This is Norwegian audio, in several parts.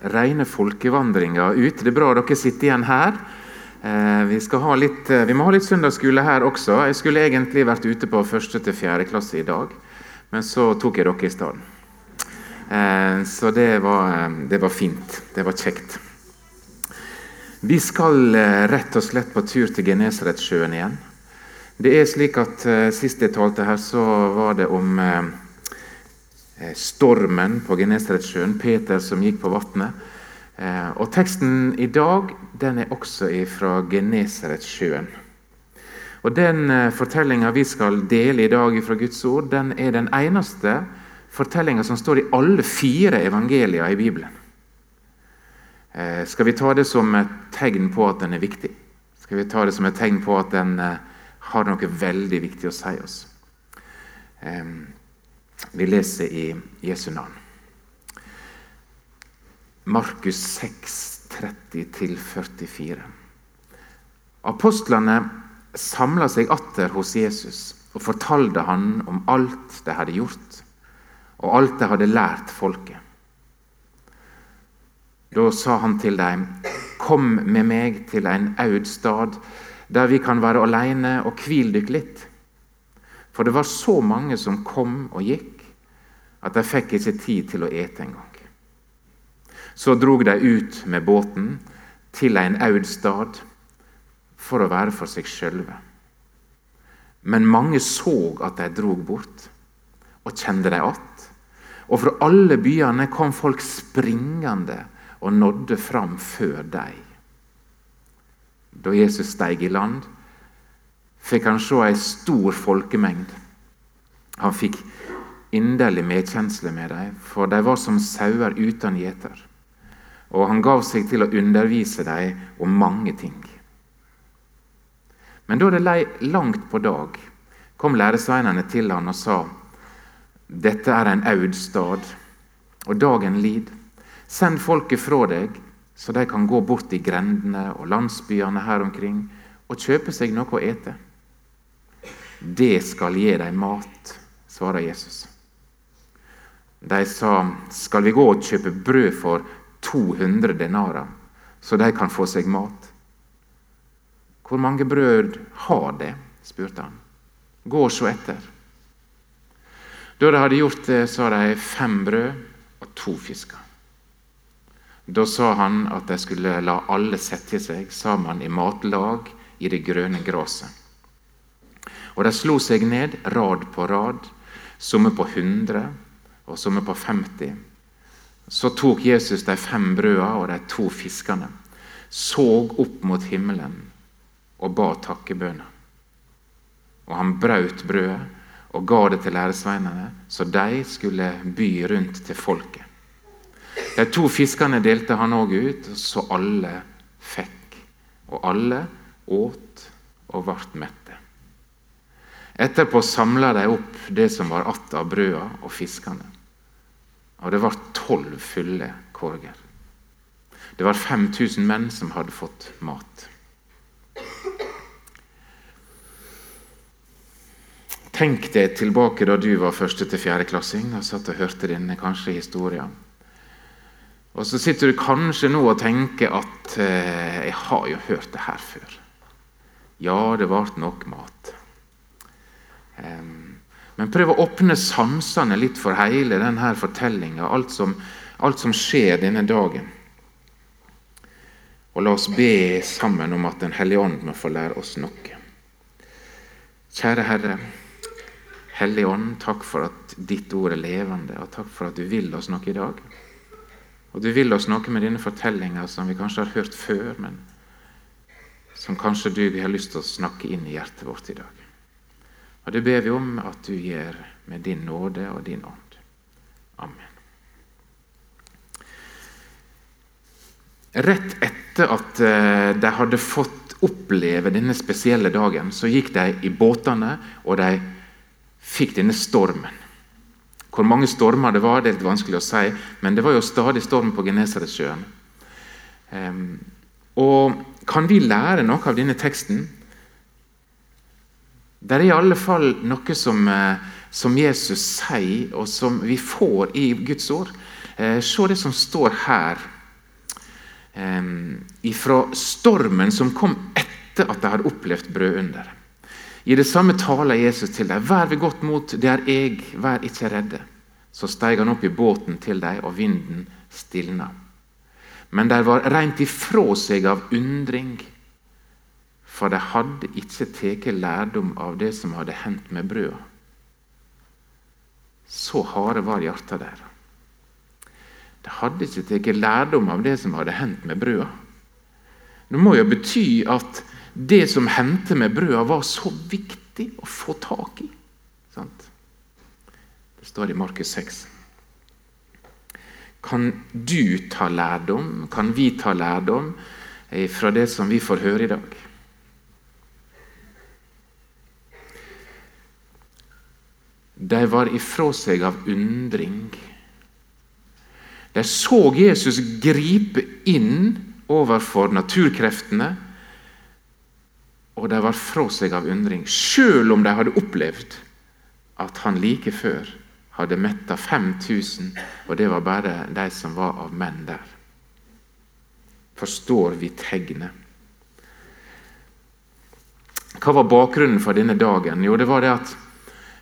rene folkevandringa ut. Det er bra dere sitter igjen her. Eh, vi, litt, eh, vi må ha litt søndagsskole her også. Jeg skulle egentlig vært ute på første til fjerde klasse i dag, men så tok jeg dere i stedet. Eh, så det var, det var fint. Det var kjekt. Vi skal rett og slett på tur til Genesaretsjøen igjen. Det er slik at Sist jeg talte her, så var det om stormen på Genesaretsjøen. Peter som gikk på vannet. Eh, og Teksten i dag den er også fra Genesaretsjøen. Og Den eh, fortellinga vi skal dele i dag fra Guds ord, den er den eneste fortellinga som står i alle fire evangelier i Bibelen. Eh, skal vi ta det som et tegn på at den er viktig? Skal vi ta det som et tegn på at den har noe veldig viktig å si oss? Vi leser i Jesu navn. Markus 6, 30-44. Apostlene samla seg atter hos Jesus og fortalte han om alt de hadde gjort, og alt de hadde lært folket. Da sa han til dem, Kom med meg til en aud stad, der vi kan være alene og hvile dykk litt. For det var så mange som kom og gikk, at de fikk ikke tid til å ete engang. Så drog de ut med båten til en aud stad for å være for seg sjølve. Men mange så at de drog bort, og kjente dem att. Og fra alle byene kom folk springende og nådde fram før dem. Da Jesus steig i land, fikk han se ei stor folkemengd. Han fikk inderlig medkjensle med dem, for de var som sauer uten gjeter og han gav seg til å undervise dem om mange ting. Men da det lei langt på dag, kom læresveinene til han og sa:" Dette er en aud stad, og dagen lid. Send folket fra deg, så de kan gå bort i grendene og landsbyene her omkring og kjøpe seg noe å ete. Det skal gi dem mat, svarer Jesus. De sa, skal vi gå og kjøpe brød for 200 denarer, så de kan få seg mat. Hvor mange brød har de? spurte han. Gå og se etter. Da de hadde gjort det, sa de fem brød og to fisker. Da sa han at de skulle la alle sette seg sammen i matlag i det grønne gresset. Og de slo seg ned rad på rad, somme på 100 og somme på 50 så tok Jesus de fem brødene og de to fiskene, så opp mot himmelen og ba takkebønna. Og han brøt brødet og ga det til læresveinene, så de skulle by rundt til folket. De to fiskene delte han òg ut, så alle fikk. Og alle åt og ble mette. Etterpå samla de opp det som var att av brøda og fiskene. Og det var tolv fulle korger. Det var 5000 menn som hadde fått mat. Tenk deg tilbake da du var første til fjerdeklassing og satt og hørte denne kanskje historien. Og så sitter du kanskje nå og tenker at eh, 'jeg har jo hørt det her før'. Ja, det ble nok mat. Men prøv å åpne sansene litt for hele denne fortellinga, alt, alt, som skjer denne dagen. Og la oss be sammen om at Den hellige ånd må få lære oss noe. Kjære Herre, Hellige Ånd, takk for at ditt ord er levende, og takk for at du vil oss noe i dag. Og du vil oss noe med denne fortellinga som vi kanskje har hørt før, men som kanskje du har lyst til å snakke inn i hjertet vårt i dag. Og Det ber vi om at du gjør med din nåde og din ånd. Amen. Rett etter at eh, de hadde fått oppleve denne spesielle dagen, så gikk de i båtene, og de fikk denne stormen. Hvor mange stormer det var, det er litt vanskelig å si, men det var jo stadig storm på Genesaretsjøen. Um, og kan vi lære noe av denne teksten? Det er i alle fall noe som, eh, som, Jesus sier, og som vi får i Guds ord. Eh, se det som står her ifra stormen som kom etter at de hadde opplevd brødunder. I det samme taler Jesus til dem. Vær ved godt mot, det er jeg, vær ikke redde. Så steg han opp i båten til dem, og vinden stilna. Men de var rent ifra seg av undring, for de hadde ikke tatt lærdom av det som hadde hendt med brøda. Så harde var hjertet der. De hadde ikke tatt lærdom av det som hadde hendt med brøda. Det må jo bety at det som hendte med brøda, var så viktig å få tak i. Sant? Det står i Markus 6. Kan du ta lærdom, kan vi ta lærdom fra det som vi får høre i dag? De var ifra seg av undring. De så Jesus gripe inn overfor naturkreftene og de var fra seg av undring, sjøl om de hadde opplevd at han like før hadde metta 5000, og det var bare de som var av menn der. Forstår vi tegnet? Hva var bakgrunnen for denne dagen? Jo, det var det at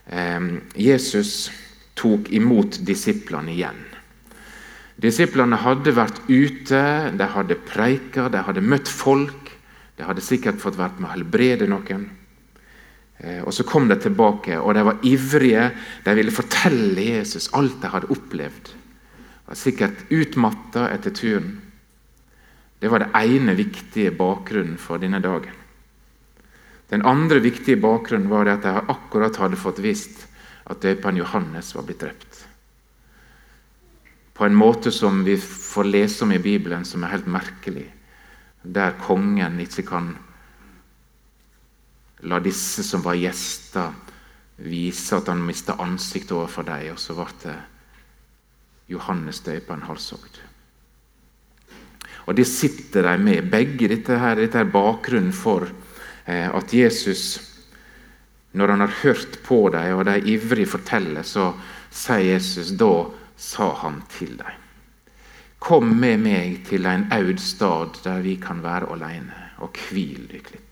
Jesus tok imot disiplene igjen. Disiplene hadde vært ute, de hadde preika, de hadde møtt folk. De hadde sikkert fått vært med å helbrede noen. Eh, og Så kom de tilbake, og de var ivrige. De ville fortelle Jesus alt de hadde opplevd. De var sikkert utmatta etter turen. Det var det ene viktige bakgrunnen for denne dagen. Den andre viktige bakgrunnen var at de akkurat hadde fått visst at døperen Johannes var blitt drept. På en måte som vi får lese om i Bibelen, som er helt merkelig der kongen ikke kan la disse som var gjester, vise at han mista ansikt overfor dem. Og så ble det Johannes døperen halshogd. Og Det sitter de med, begge. Dette, her, dette her bakgrunnen for at Jesus, når han har hørt på dem, og de ivrig forteller, så sier Jesus da sa han til dem. Kom med meg til en aud stad der vi kan være alene, og hvil dykk litt.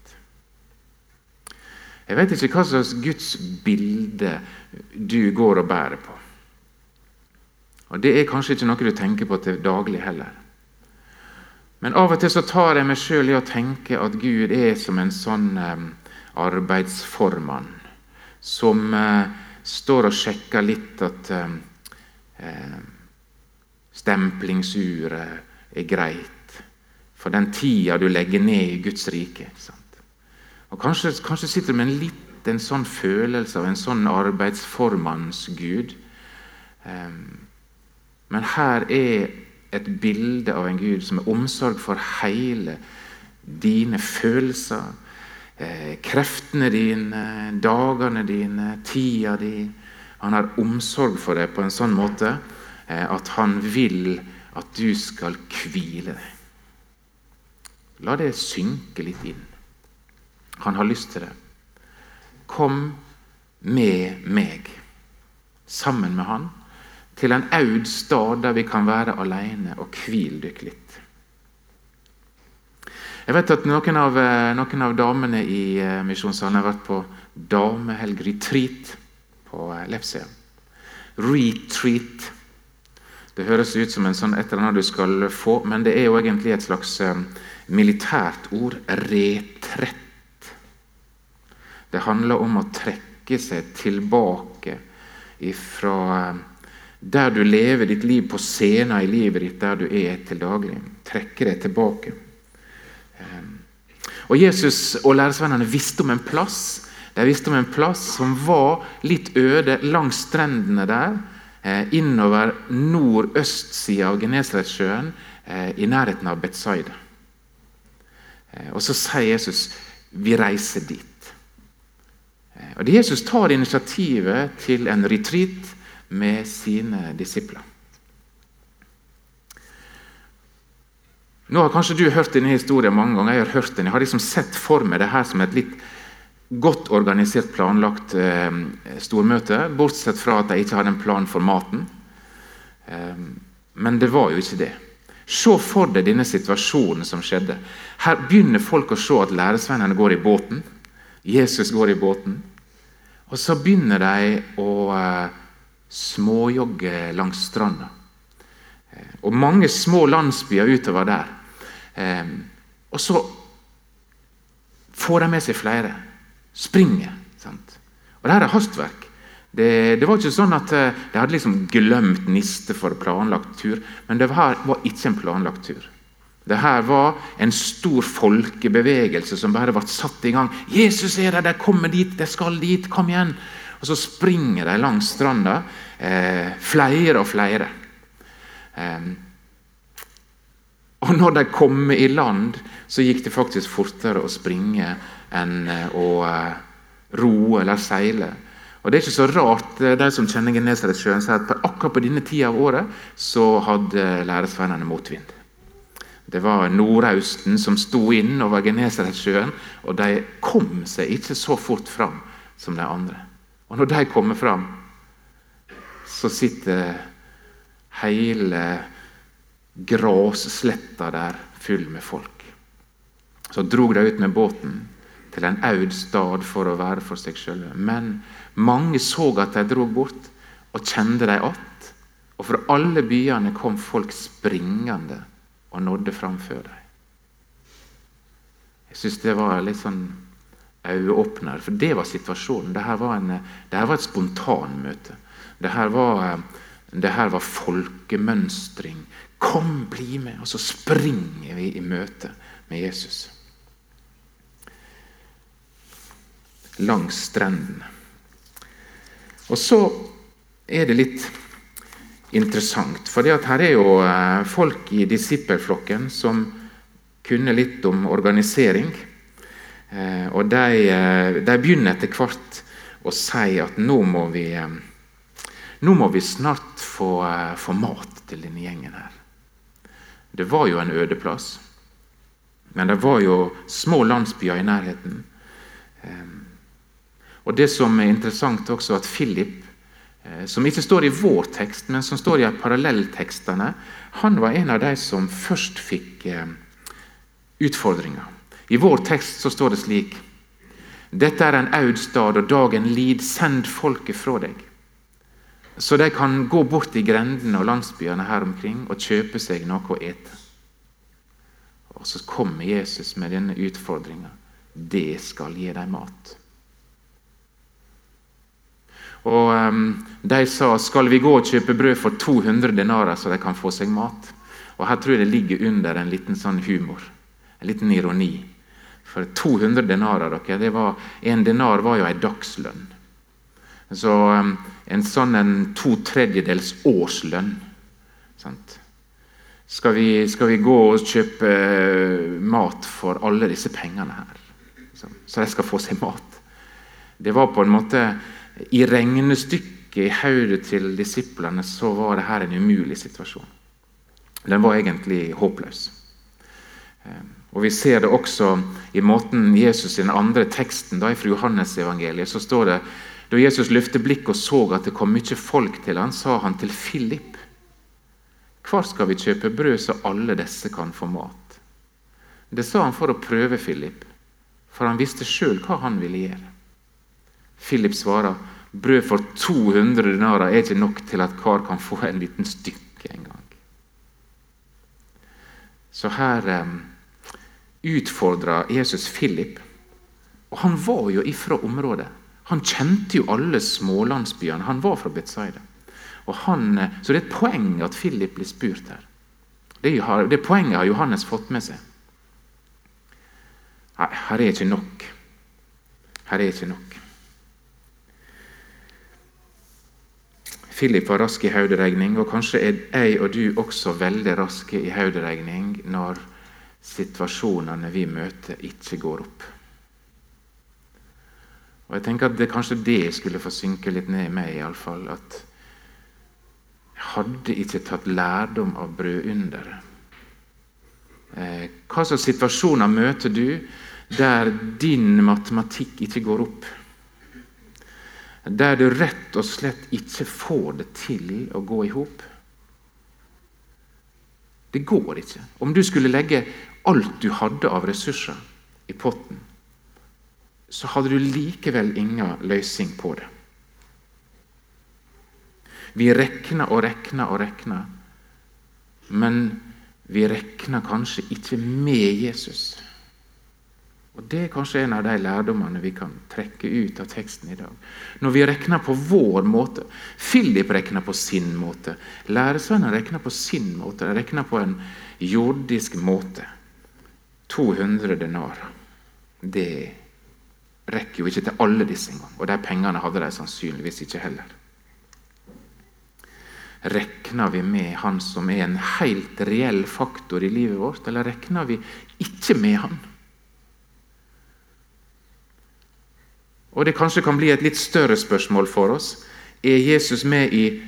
Jeg vet ikke hva slags Guds bilde du går og bærer på. Og Det er kanskje ikke noe du tenker på til daglig heller. Men av og til så tar jeg meg sjøl i å tenke at Gud er som en sånn eh, arbeidsformann som eh, står og sjekker litt at eh, Stemplingsuret er greit for den tida du legger ned i Guds rike. Og Kanskje, kanskje sitter du med en litt en sånn følelse av en sånn arbeidsformannsgud. Men her er et bilde av en Gud som er omsorg for hele dine følelser, eh, kreftene dine, dagene dine, tida di. Han har omsorg for deg på en sånn måte Eh, at han vil at du skal hvile deg. La det synke litt inn. Han har lyst til det. Kom med meg, sammen med han, til en aud stad der vi kan være alene og hvile dere litt. Jeg vet at Noen av, eh, noen av damene i eh, Misjonssalen har vært på damehelg retreat på Lepsia. Retreat det høres ut som en sånn et eller annet du skal få, men det er jo egentlig et slags eh, militært ord. Retrett. Det handler om å trekke seg tilbake ifra eh, der du lever ditt liv på scenen i livet ditt, der du er til daglig. Trekke deg tilbake. Eh, og Jesus og læresvennene visste om en plass de visste om en plass som var litt øde langs strendene der Eh, innover nordøstsida av Genesaretsjøen, eh, i nærheten av Betzaida. Eh, og så sier Jesus vi reiser dit. Og Jesus tar initiativet til en retreat med sine disipler. Nå har kanskje du hørt denne historien mange ganger. Jeg har hørt den. Jeg har liksom sett for meg det her som et litt godt organisert, planlagt eh, stormøte, bortsett fra at de ikke hadde en plan for maten. Eh, men det var jo ikke det. Se for deg denne situasjonen som skjedde. Her begynner folk å se at læresvennene går i båten. Jesus går i båten. Og så begynner de å uh, småjogge langs stranda. Uh, og mange små landsbyer utover der. Uh, og så får de med seg flere. Springer. Sant? Og her er hastverk. Det, det, var ikke sånn at eh, de hadde liksom glemt Niste for planlagt tur, men det var, var ikke en planlagt tur. Det her var en stor folkebevegelse som bare ble satt i gang. 'Jesus er der, de kommer dit, de skal dit, kom igjen!' Og så springer de langs stranda, eh, flere og flere. Eh, og når de kom i land, så gikk det faktisk fortere å springe enn eh, å eh, ro eller seile. Og Det er ikke så rart eh, de som kjenner Genesaretsjøen, sier at akkurat på denne tida av året så hadde læresvennene motvind. Det var nordausten som sto inn over Genesaretsjøen, og de kom seg ikke så fort fram som de andre. Og når de kommer fram, så sitter hele grassletta der full med folk. Så drog de ut med båten til en aud stad for å være for seg sjøl. Men mange så at de drog bort, og kjente dem att. Og fra alle byene kom folk springende og nådde fram før dem. Jeg syns det var litt sånn øyeåpner, for det var situasjonen. Dette var, en, dette var et spontanmøte. Dette var, dette var folkemønstring. Kom, bli med! Og så springer vi i møte med Jesus. Langs strendene. Og så er det litt interessant, for her er jo eh, folk i disippelflokken som kunne litt om organisering. Eh, og de, eh, de begynner etter hvert å si at nå må vi, nå må vi snart få, få mat til denne gjengen her. Det var jo en øde plass, men det var jo små landsbyer i nærheten. Og Det som er interessant også, at Philip, eh, som ikke står i vår tekst, men som står i parallelltekstene, han var en av de som først fikk eh, utfordringer. I vår tekst så står det slik Dette er en aud stad, og dagen lid. Send folket fra deg. Så de kan gå bort i grendene og landsbyene her omkring og kjøpe seg noe å ete. Og så kommer Jesus med denne utfordringa. Det skal gi dem mat. Og um, De sa skal vi gå og kjøpe brød for 200 denarer, så de kan få seg mat. Og Her tror jeg det ligger under en liten sånn humor, en liten ironi. For 200 denarer dere, det var, En denar var jo en dagslønn. Så um, en sånn en to tredjedels årslønn. Sant? Skal vi, skal vi, gå og kjøpe uh, mat for alle disse pengene her? Så, så de skal få seg mat. Det var på en måte i regnestykket i hodet til disiplene så var dette en umulig situasjon. Den var egentlig håpløs. Eh, og Vi ser det også i måten Jesus i den andre teksten da fra Johannes-evangeliet. så står det Da Jesus løftet blikket og så at det kom mye folk til han, sa han til Philip Hvor skal vi kjøpe brød så alle disse kan få mat? Det sa han for å prøve Philip, for han visste sjøl hva han ville gjøre. Philip svarer brød for 200 denarer er ikke nok til at kar kan få en liten stykke en gang. Så her um, utfordra Jesus Philip. Og han var jo ifra området. Han kjente jo alle smålandsbyene. Han var fra Betzaida. Eh, så det er et poeng at Philip blir spurt her. Det, det poenget har Johannes fått med seg. Nei, her er ikke nok. Her er ikke nok. Philip var rask i hoderegning, og kanskje er jeg og du også veldig raske i hoderegning når situasjonene vi møter, ikke går opp. Og jeg tenker at det Kanskje det skulle få synke litt ned i meg, iallfall. At jeg hadde ikke tatt lærdom av brødunderet. Eh, hva slags situasjoner møter du der din matematikk ikke går opp? der du rett og slett ikke får det til å gå i hop. Det går ikke. Om du skulle legge alt du hadde av ressurser i potten, så hadde du likevel ingen løsning på det. Vi rekner og rekner og rekner, men vi rekner kanskje ikke med Jesus. Og Det er kanskje en av de lærdommene vi kan trekke ut av teksten i dag. Når vi regner på vår måte Philip regner på sin måte. Læresvennene regner på sin måte. De regner på en jordisk måte. 200 denarer. Det rekker jo ikke til alle disse engang. Og de pengene hadde de sannsynligvis ikke heller. Rekner vi med Han som er en helt reell faktor i livet vårt, eller rekner vi ikke med Han? Og det kanskje kan bli et litt større spørsmål for oss. Er Jesus med i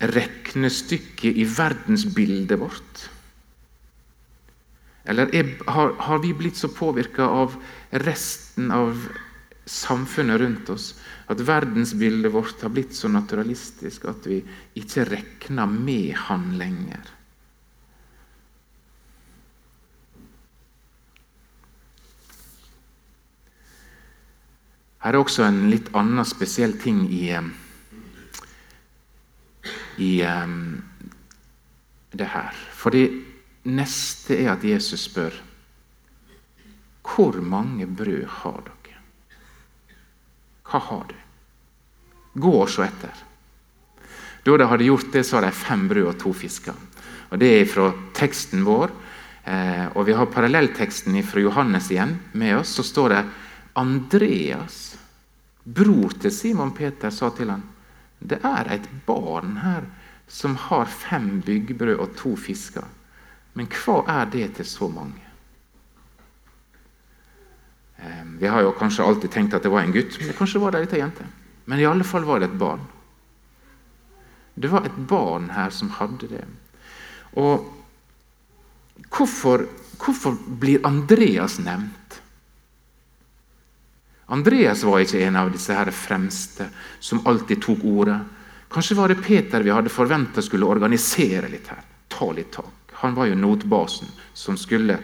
regnestykket i verdensbildet vårt? Eller er, har, har, vi blitt så påvirka av resten av samfunnet rundt oss at verdensbildet vårt har blitt så naturalistisk at vi ikke regner med Han lenger? Her er også en litt annen spesiell ting i, i det her. For det neste er at Jesus spør Hvor mange brød har dere? Hva har du? Gå og se etter. Da de hadde gjort det, så hadde de fem brød og to fisker. Og Det er fra teksten vår. Eh, og Vi har parallellteksten fra Johannes igjen med oss. Så står det Andreas Bror til Simon Peter sa til han, det er et barn her som har fem byggbrød og to fisker. Men hva er det til så mange? Vi har jo kanskje alltid tenkt at det var en gutt, men kanskje var det ei jente. Men i alle fall var det et barn. Det var et barn her som hadde det. Og hvorfor, hvorfor blir Andreas nevnt? Andreas var ikke en av disse her fremste som alltid tok ordet. Kanskje var det Peter vi hadde forventa skulle organisere litt her. Ta litt tak. Han var jo notbasen som skulle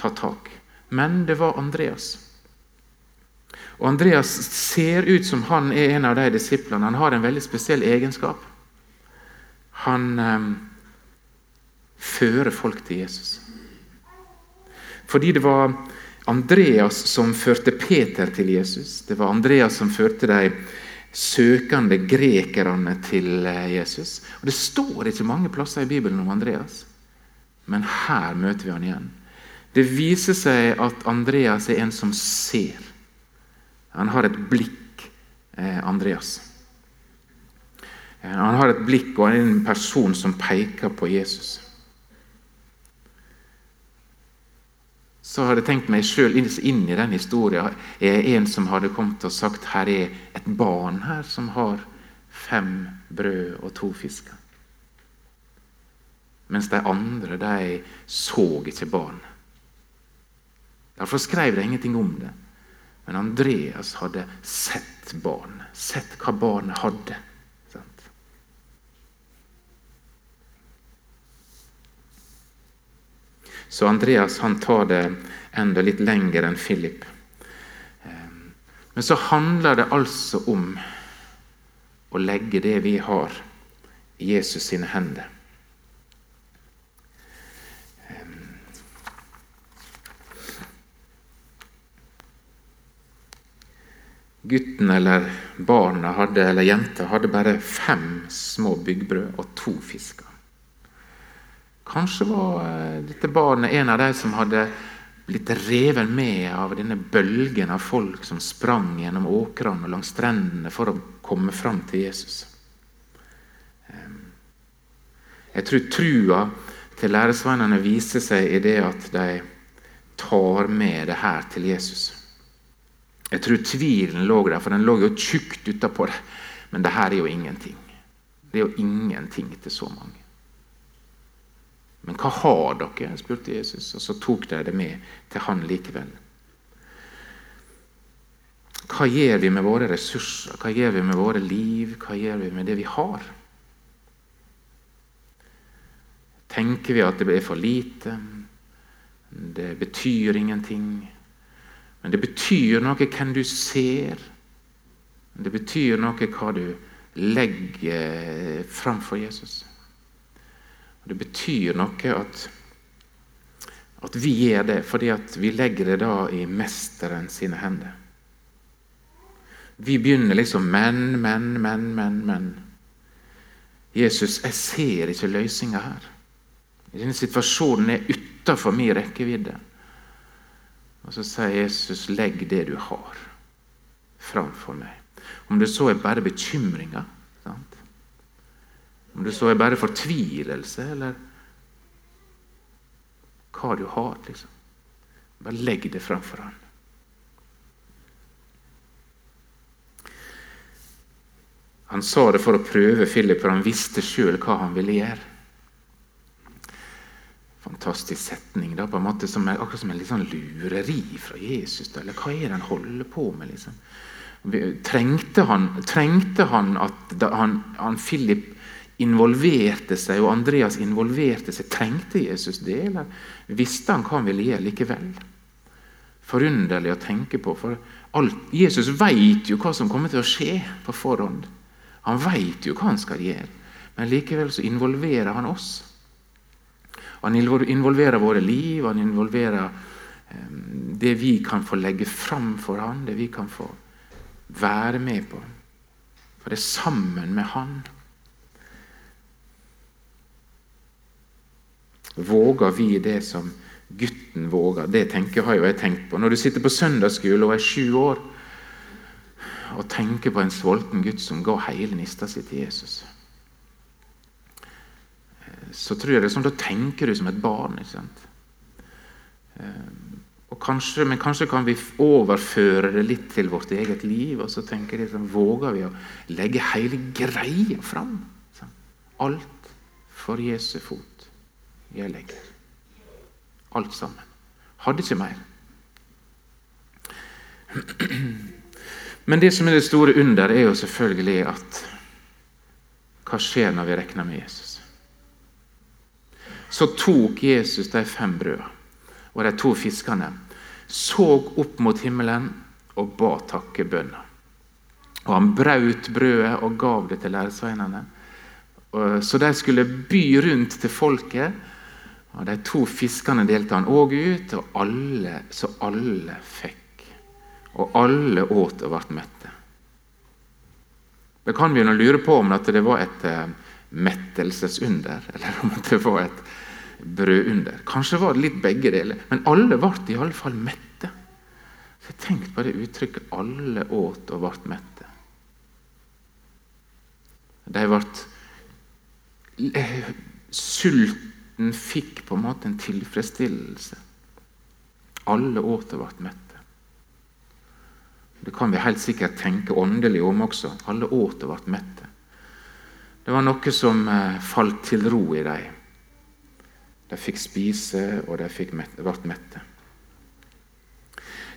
ta tak. Men det var Andreas. Og Andreas ser ut som han er en av de disiplene. Han har en veldig spesiell egenskap. Han eh, fører folk til Jesus. Fordi det var Andreas som førte Peter til Jesus. Det var Andreas som førte de søkende grekerne til eh, Jesus. Og Det står ikke mange plasser i Bibelen om Andreas, men her møter vi han igjen. Det viser seg at Andreas er en som ser. Han har et blikk, eh, Andreas. Eh, han har et blikk og er en person som peker på Jesus. så hadde jeg tenkt meg sjøl inn i den historien. Jeg er en som hadde kommet og sagt her er et barn her som har fem brød og to fisker. Mens de andre de så ikke barnet. Derfor skrev de ingenting om det. Men Andreas hadde sett barnet, sett hva barnet hadde. Så Andreas han tar det enda litt lenger enn Philip. Ehm, men så handler det altså om å legge det vi har, i Jesus sine hender. Gutten eller barna hadde, eller jenta hadde bare fem små byggbrød og to fisker. Kanskje var eh, dette barnet en av de som hadde blitt revet med av denne bølgen av folk som sprang gjennom åkrene og langs strendene for å komme fram til Jesus. Jeg tror trua til læresveinene viser seg i det at de tar med det her til Jesus. Jeg tror tvilen lå der, for den lå jo tjukt utapå det. Men det her er jo ingenting. Det er jo ingenting til så mange. Men hva har dere? spurte Jesus, og så tok de det med til han likevel. Hva gjør vi med våre ressurser? Hva gjør vi med våre liv? Hva gjør vi med det vi har? tenker vi at det er for lite. Det betyr ingenting. Men det betyr noe hvem du ser. Det betyr noe hva du legger framfor Jesus. Det betyr noe at, at vi gjør det, fordi vi legger det da i mesteren sine hender. Vi begynner liksom men, men, men, men, men. Jesus, jeg ser ikke løsninga her. Denne situasjonen er utafor min rekkevidde. Og så sier Jesus, legg det du har, framfor meg. Om det så er bare bekymringer, sant? om det så er bare fortvilelse, eller hva du har, liksom. Bare legg det framfor ham. Han sa det for å prøve Philip, for han visste sjøl hva han ville gjøre. Fantastisk setning. Da, på en måte som er, akkurat som en litt sånn lureri fra Jesus. Da. Eller hva er det han holder på med? liksom? Trengte han, trengte han at han, han, Philip involverte seg, og Andreas involverte seg? Trengte Jesus det, eller visste han hva han ville gjøre likevel? Forunderlig å tenke på. for alt, Jesus veit jo hva som kommer til å skje på forhånd. Han veit jo hva han skal gjøre, men likevel så involverer han oss. Han involverer våre liv, han involverer eh, det vi kan få legge fram for han, det vi kan få være med på. For det er sammen med han. Våger vi det som gutten våger? Det tenker, har jo jeg tenkt på. Når du sitter på søndagsskole og er sju år, og tenker på en sulten gutt som ga hele nista si til Jesus. Så tror jeg det er sånn, Da tenker du som et barn. ikke sant? Eh, kanskje, men kanskje kan vi overføre det litt til vårt eget liv. Og så tenker jeg, sånn, våger vi å legge hele greia fram. Sånn. Alt for Jesu fot. Jeg legger. Alt sammen. Hadde ikke mer. Men det som er det store under, er jo selvfølgelig at hva skjer når vi regner med Jesus? Så tok Jesus de fem brødene og de to fiskene, så opp mot himmelen og ba takkebønner. Og han brøt brødet og gav det til læresveinene, så de skulle by rundt til folket. Og De to fiskene delte han òg ut, og alle, så alle fikk og alle åt og ble mette. Da kan vi jo lure på om det var et uh, mettelsesunder, eller om det var et brødunder. Kanskje var det litt begge deler, men alle ble i alle fall mette. Så Tenk på det uttrykket 'alle åt og ble mette'. De ble eh, Sulten fikk på en måte en tilfredsstillelse. Alle åt og ble mette. Det kan vi helt sikkert tenke åndelig om også. Alle åt og ble mette. Det var noe som eh, falt til ro i dem. De fikk spise, og de fikk mette, ble mette.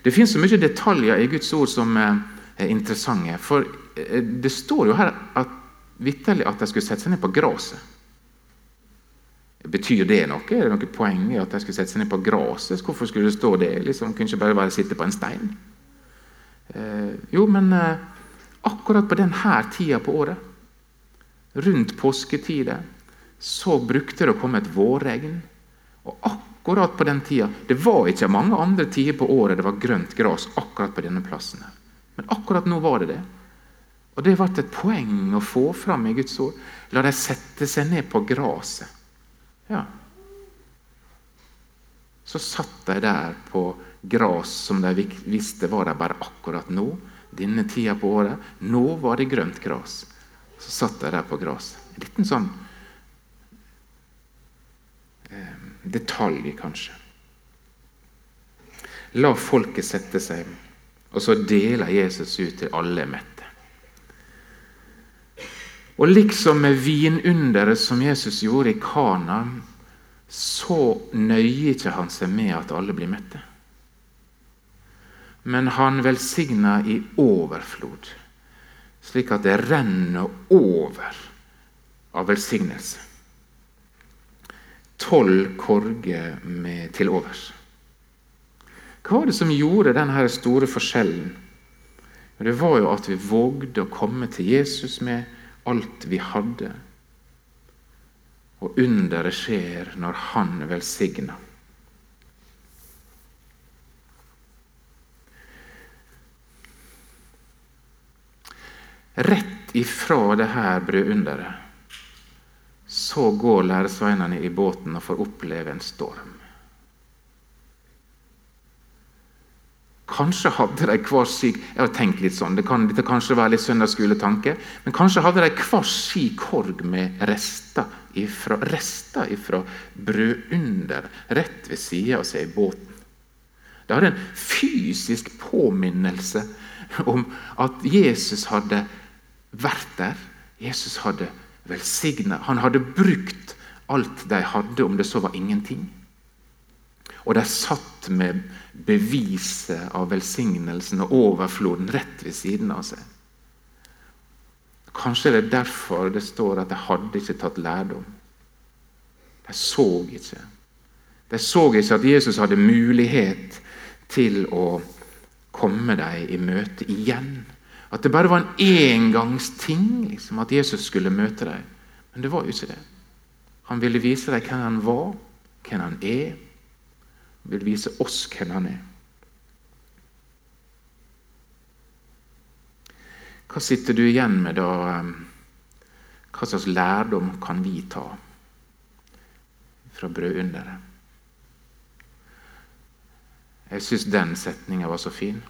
Det finnes så mye detaljer i Guds ord som eh, er interessante. For eh, det står jo her at, vitterlig at de skulle sette seg ned på gresset. Betyr det noe? Er det noe poeng i at de skulle sette seg ned på gresset? Hvorfor skulle det stå det? Liksom, kunne ikke bare, være sitte på en stein? Eh, jo, men eh, akkurat på denne tida på året, rundt påsketider, så brukte det å komme et vårregn. Og akkurat på den tida Det var ikke mange andre tider på året det var grønt gras akkurat på denne plassen. Men akkurat nå var det det. Og det ble et poeng å få fram i Guds ord. La dem sette seg ned på gresset. Ja. Så satt de der på gras som de visste var der bare akkurat nå. Denne tida på året. Nå var det grønt gras. Så satt jeg der på gresset. En liten sånn eh, detalj, kanskje. La folket sette seg, og så deler Jesus ut til alle mette. Og liksom med vinunderet som Jesus gjorde i Kana, så nøyer ikke han seg med at alle blir mette men han velsigna i overflod, slik at det renner over av velsignelse. tolv korger til overs. Hva var det som gjorde denne store forskjellen? Det var jo at vi vågde å komme til Jesus med alt vi hadde. Og underet skjer når Han velsigner. Rett ifra det her brødunderet så går læresveinene i båten og får oppleve en storm. Kanskje hadde de hver sin Jeg har tenkt litt sånn, det kan dette kanskje være litt søndagsskoletanke, men kanskje hadde de hver sin korg med rester ifra, rester ifra brødunder rett ved sida av seg i båten. De hadde en fysisk påminnelse om at Jesus hadde vært der. Jesus hadde velsigna. Han hadde brukt alt de hadde, om det så var ingenting. Og de satt med beviset av velsignelsen og overfloden rett ved siden av seg. Kanskje det er derfor det står at de hadde ikke tatt lærdom. De så ikke. De så ikke at Jesus hadde mulighet til å komme dem i møte igjen. At det bare var en engangsting liksom, at Jesus skulle møte dem. Men det var jo ikke det. Han ville vise dem hvem han var, hvem han er Han ville vise oss hvem han er. Hva sitter du igjen med da? Hva slags lærdom kan vi ta fra brødunderet? Jeg syns den setninga var så fin.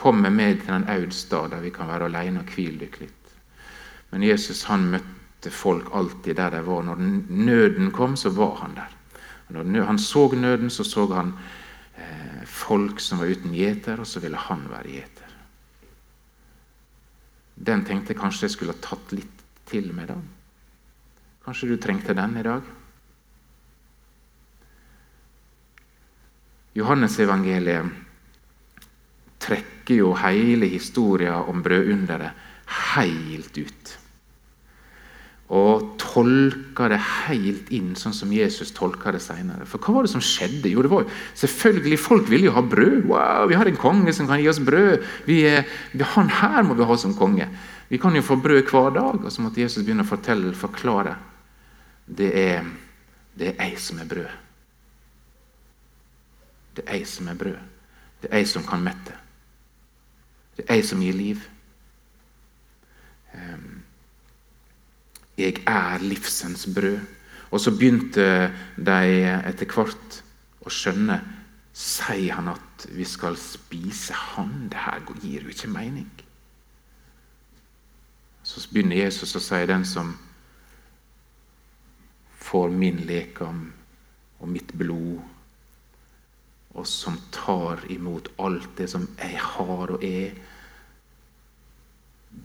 Kom med til den audstad der vi kan være alene og hvile dere litt. Men Jesus han møtte folk alltid der de var. Når nøden kom, så var han der. Når han så nøden, så så han eh, folk som var uten gjeter, og så ville han være gjeter. Den tenkte jeg kanskje jeg skulle ha tatt litt til med. da. Kanskje du trengte den i dag? Johannesevangeliet trekker jo hele historien om brødunderet helt ut og tolker det helt inn sånn som Jesus tolka det seinere. For hva var det som skjedde? Jo, det var selvfølgelig Folk ville jo ha brød. Wow, Vi har en konge som kan gi oss brød. Vi han her må vi ha som konge. Vi kan jo få brød hver dag. Og så måtte Jesus begynne å fortelle, forklare. Det er, det er jeg som er brød. Det er jeg som er brød. Det er jeg som kan mette. Det er jeg som gir liv. 'Jeg er livsens brød'. Og så begynte de etter hvert å skjønne Sier han at vi skal spise han? Det her gir jo ikke mening. Så begynner Jesus å si den som får min lekam og mitt blod, og som tar imot alt det som jeg har og er,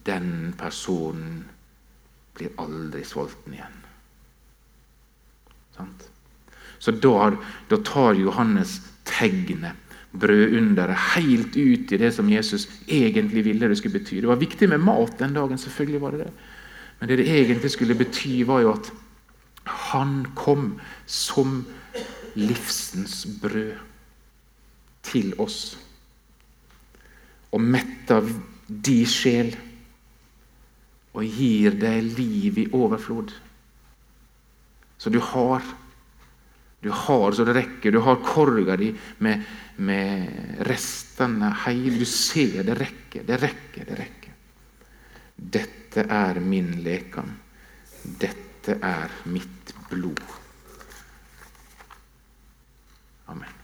den personen blir aldri sulten igjen. Sant? Så da, da, tar Johannes tegnet, brødunderet, helt ut i det som Jesus egentlig ville det skulle bety. Det var viktig med mat den dagen, selvfølgelig var det det. Men det det egentlig skulle bety, var jo at han kom som livsens brød til oss og metter di sjel og gir deg liv i overflod. Så du har du har så det rekker. Du har korga di med, med restene heil. Du ser det rekker, det rekker, det rekker. Dette er min lekan Dette er mitt blod. Amen.